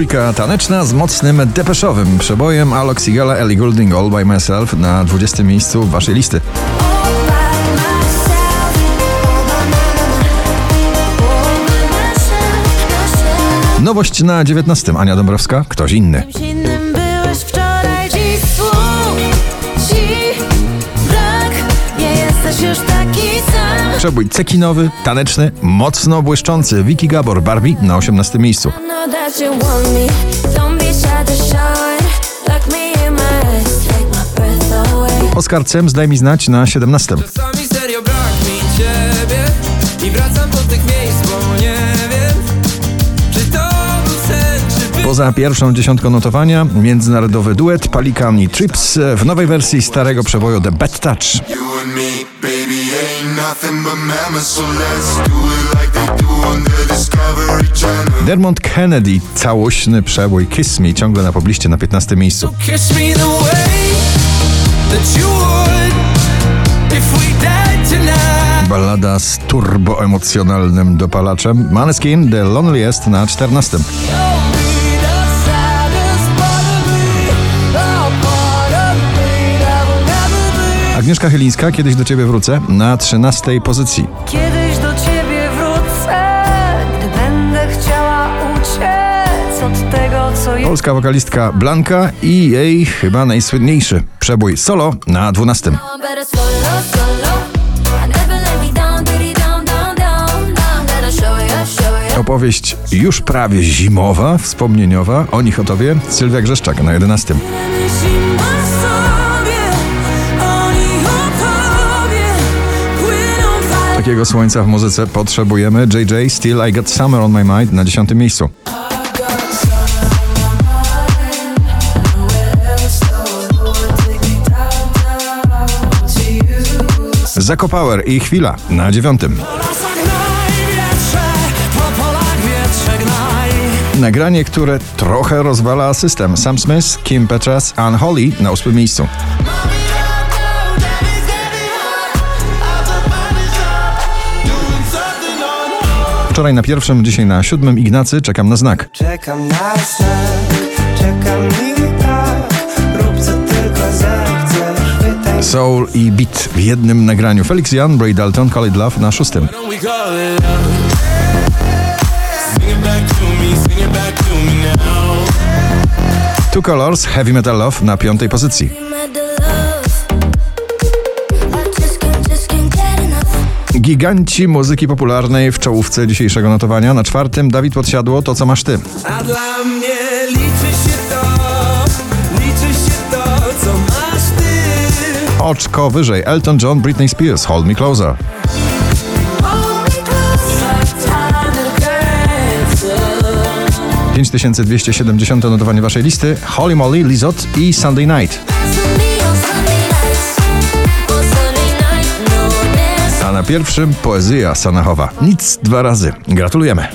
trójka taneczna z mocnym depeszowym przebojem Alok Sigala, Ellie Goulding All By Myself na 20 miejscu waszej listy. Nowość na 19. Ania Dąbrowska, ktoś inny. Przebój cekinowy, taneczny, mocno błyszczący. Vicky Gabor, Barbie na 18 miejscu. Oskar Cem, daj mi znać na 17. Czasami serio brak mi ciebie I wracam do tych Poza pierwszą dziesiątką notowania, międzynarodowy duet Palikan i Trips w nowej wersji starego przeboju The Bad Touch. Dermot Kennedy, całośny przebój Kiss Me, ciągle na pobliście na 15 miejscu. Ballada z turboemocjonalnym dopalaczem. Maneskin, The Loneliest na 14. Agnieszka Chylińska, kiedyś do ciebie wrócę, na 13 pozycji. Kiedyś do ciebie wrócę, gdy będę chciała uciec od tego, co jest. Polska wokalistka Blanka i jej chyba najsłynniejszy przebój solo na 12. Better solo, solo. I never let me down, diddy down, down, down, down. Gonna show you, show you. Opowieść już prawie zimowa, wspomnieniowa, o nich o tobie, Sylwia Grzeszczak na 11. Takiego słońca w muzyce potrzebujemy. JJ, Still I Got Summer on My Mind na 10 miejscu. Zako Power i Chwila na 9. lasach najwietrze, po polach wietrze gnaj Nagranie, które trochę rozwala system. Sam Smith, Kim Petras, Unholy na 8 miejscu. Wczoraj na pierwszym, dzisiaj na siódmym Ignacy czekam na znak. Czekam na znak, czekam i tak Rób co tylko zechcesz, wytaj Soul i beat w jednym nagraniu. Felix Jan, Bray Dalton, Call It Love na szóstym. Two Colors, Heavy Metal Love na piątej pozycji. Giganci muzyki popularnej w czołówce dzisiejszego notowania. Na czwartym Dawid Podsiadło, To Co Masz Ty. A dla mnie liczy się to Liczy się to, co masz ty Oczko wyżej Elton John, Britney Spears, Hold Me Closer. Hold me close, like time to dance. 5270 notowanie waszej listy. Holly Molly, Lizot i Sunday Night. Na pierwszym poezja Sanachowa. Nic dwa razy. Gratulujemy.